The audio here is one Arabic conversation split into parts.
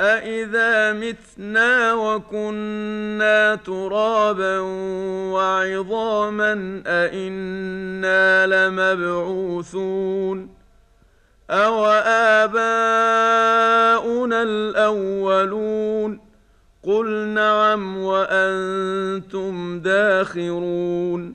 أإذا متنا وكنا ترابا وعظاما أإنا لمبعوثون أو آباؤنا الأولون قل نعم وأنتم داخرون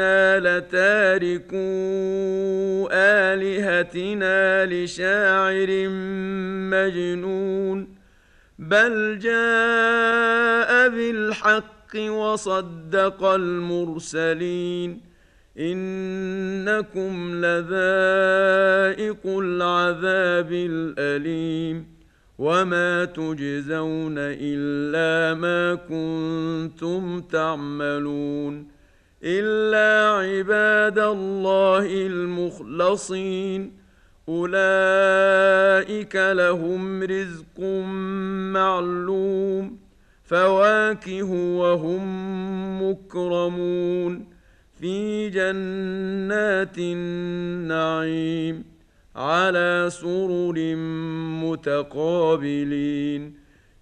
أئنا لتاركو آلهتنا لشاعر مجنون بل جاء بالحق وصدق المرسلين إنكم لذائق العذاب الأليم وما تجزون الا ما كنتم تعملون إلا عباد الله المخلصين. أولئك لهم رزق معلوم فواكه وهم مكرمون. في جنات النعيم على سرر متقابلين.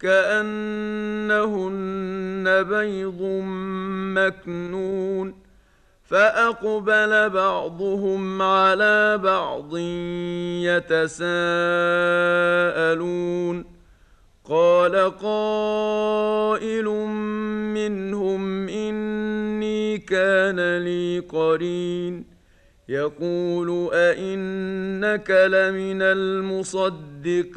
كأنهن بيض مكنون فأقبل بعضهم على بعض يتساءلون قال قائل منهم إني كان لي قرين يقول أئنك لمن المصدقين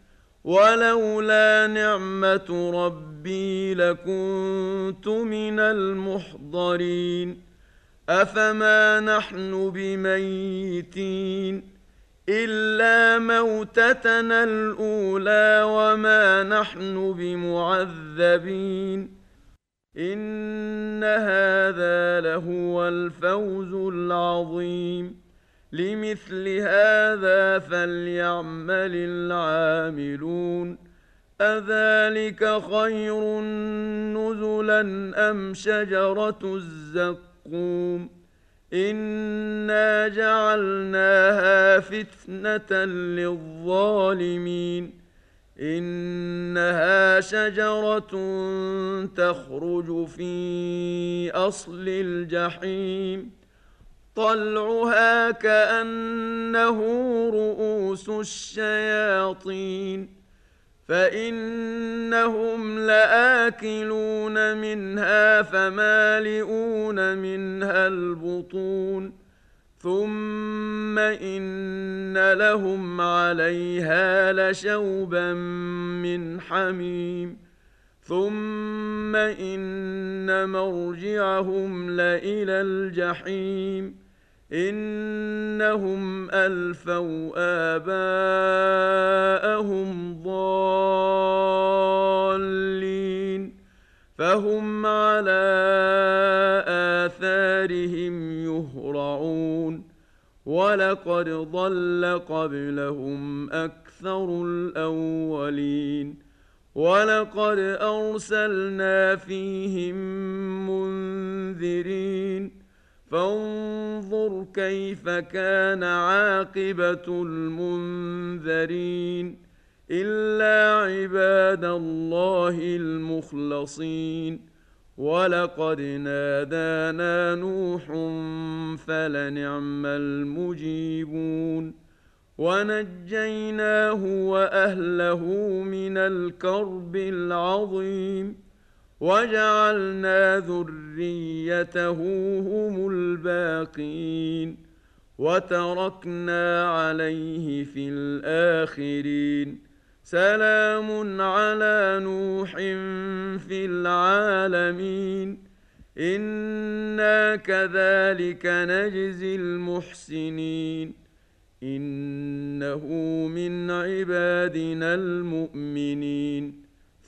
ولولا نعمة ربي لكنت من المحضرين. أفما نحن بميتين؟ إلا موتتنا الأولى وما نحن بمعذبين. إن هذا لهو الفوز العظيم. لمثل هذا فليعمل العاملون. أذلك خير نزلا أم شجرة الزقوم؟ إنا جعلناها فتنة للظالمين. إنها شجرة تخرج في أصل الجحيم. طلعها كأنه رؤوس الشياطين فإنهم لآكلون منها فمالئون منها البطون ثم إن لهم عليها لشوبا من حميم ثم إن مرجعهم لإلى الجحيم. إنهم ألفوا آباءهم ضالين فهم على آثارهم يهرعون ولقد ضل قبلهم أكثر الأولين ولقد أرسلنا فيهم منذرين فانظر كيف كان عاقبة المنذرين إلا عباد الله المخلصين. ولقد نادانا نوح فلنعم المجيبون. ونجيناه وأهله من الكرب العظيم. وجعلنا ذريته هم الباقين وتركنا عليه في الآخرين سلام على نوح في العالمين إنا كذلك نجزي المحسنين إنه من عبادنا المؤمنين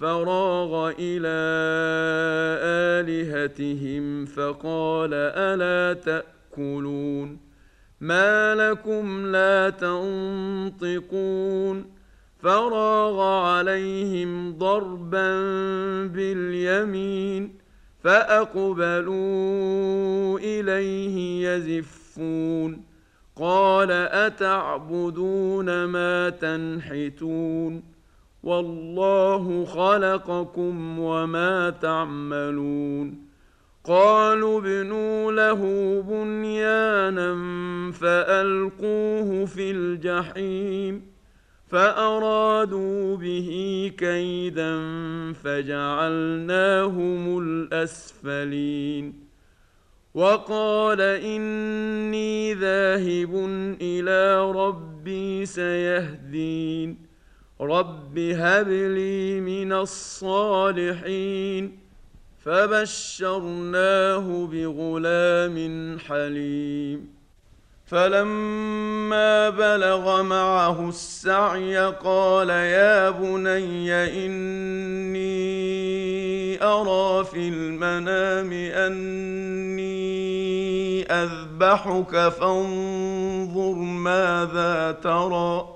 فراغ إلى آلهتهم فقال ألا تأكلون؟ ما لكم لا تنطقون؟ فراغ عليهم ضربا باليمين فأقبلوا إليه يزفون. قال أتعبدون ما تنحتون؟ والله خلقكم وما تعملون قالوا ابنوا له بنيانا فألقوه في الجحيم فأرادوا به كيدا فجعلناهم الأسفلين وقال إني ذاهب إلى ربي سيهدين رب هب لي من الصالحين فبشرناه بغلام حليم فلما بلغ معه السعي قال يا بني اني ارى في المنام اني اذبحك فانظر ماذا ترى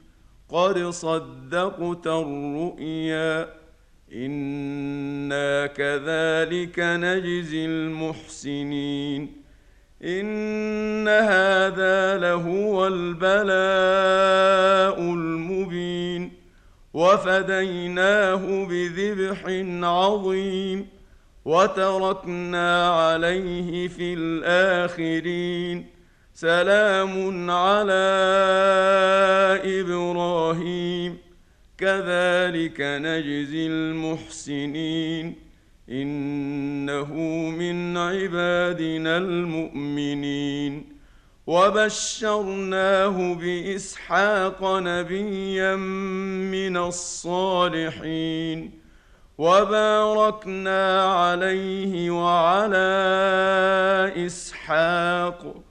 قد صدقت الرؤيا أنا كذلك نجزي المحسنين ان هذا لهو البلاء المبين وفديناه بذبح عظيم وتركنا عليه في الاخرين سلام على كذلك نجزي المحسنين إنه من عبادنا المؤمنين وبشرناه بإسحاق نبيا من الصالحين وباركنا عليه وعلى إسحاق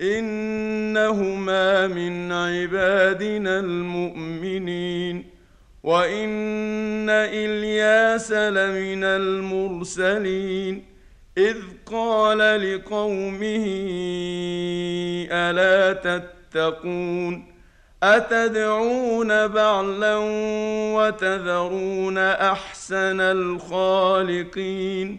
إنهما من عبادنا المؤمنين وإن إلياس لمن المرسلين إذ قال لقومه ألا تتقون؟ أتدعون بعلا وتذرون أحسن الخالقين؟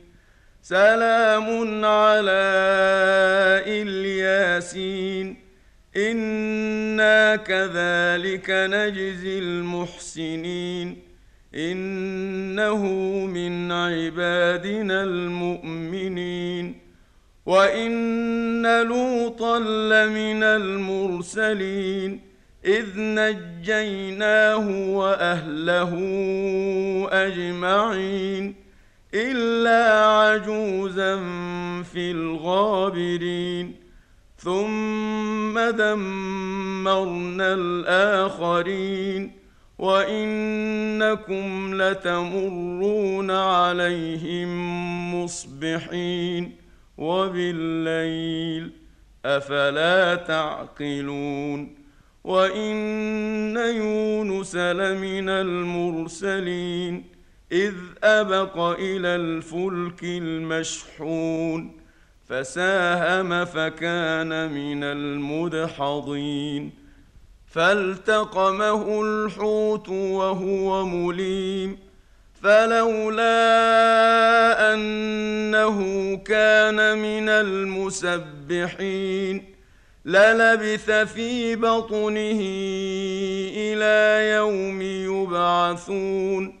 سلام على إلياسين. إنا كذلك نجزي المحسنين. إنه من عبادنا المؤمنين. وإن لوطا لمن المرسلين. إذ نجيناه وأهله أجمعين. إلا عجوزا في الغابرين. ثم دمرنا الآخرين. وإنكم لتمرون عليهم مصبحين. وبالليل أفلا تعقلون. وإن يونس لمن المرسلين. إذ أبق إلى الفلك المشحون فساهم فكان من المدحضين. فالتقمه الحوت وهو مليم فلولا أنه كان من المسبحين. للبث في بطنه إلى يوم يبعثون.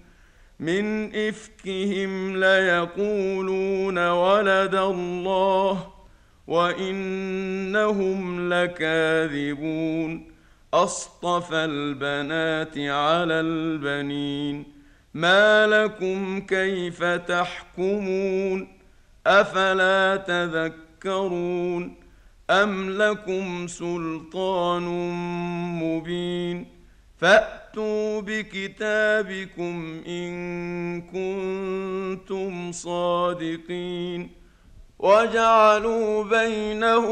من إفكهم ليقولون ولد الله وإنهم لكاذبون. أصطفى البنات على البنين. ما لكم كيف تحكمون؟ أفلا تذكرون أم لكم سلطان مبين؟ فأتوا بكتابكم إن كنتم صادقين وجعلوا بينه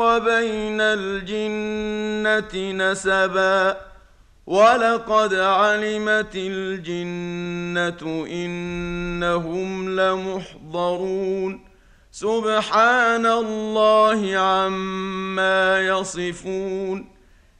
وبين الجنة نسبا ولقد علمت الجنة إنهم لمحضرون سبحان الله عما يصفون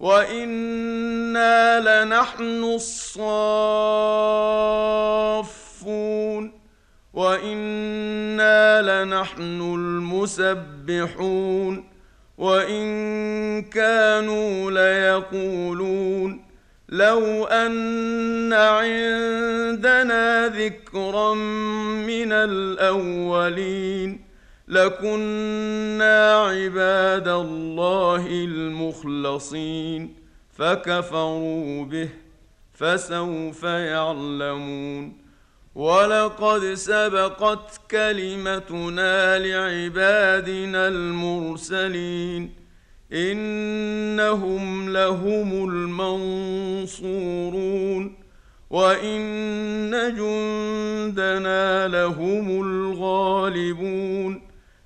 وأنا لنحن الصافون وأنا لنحن المسبحون وان كانوا ليقولون لو ان عندنا ذكرا من الاولين لكنا عباد الله المخلصين فكفروا به فسوف يعلمون ولقد سبقت كلمتنا لعبادنا المرسلين انهم لهم المنصورون وان جندنا لهم الغالبون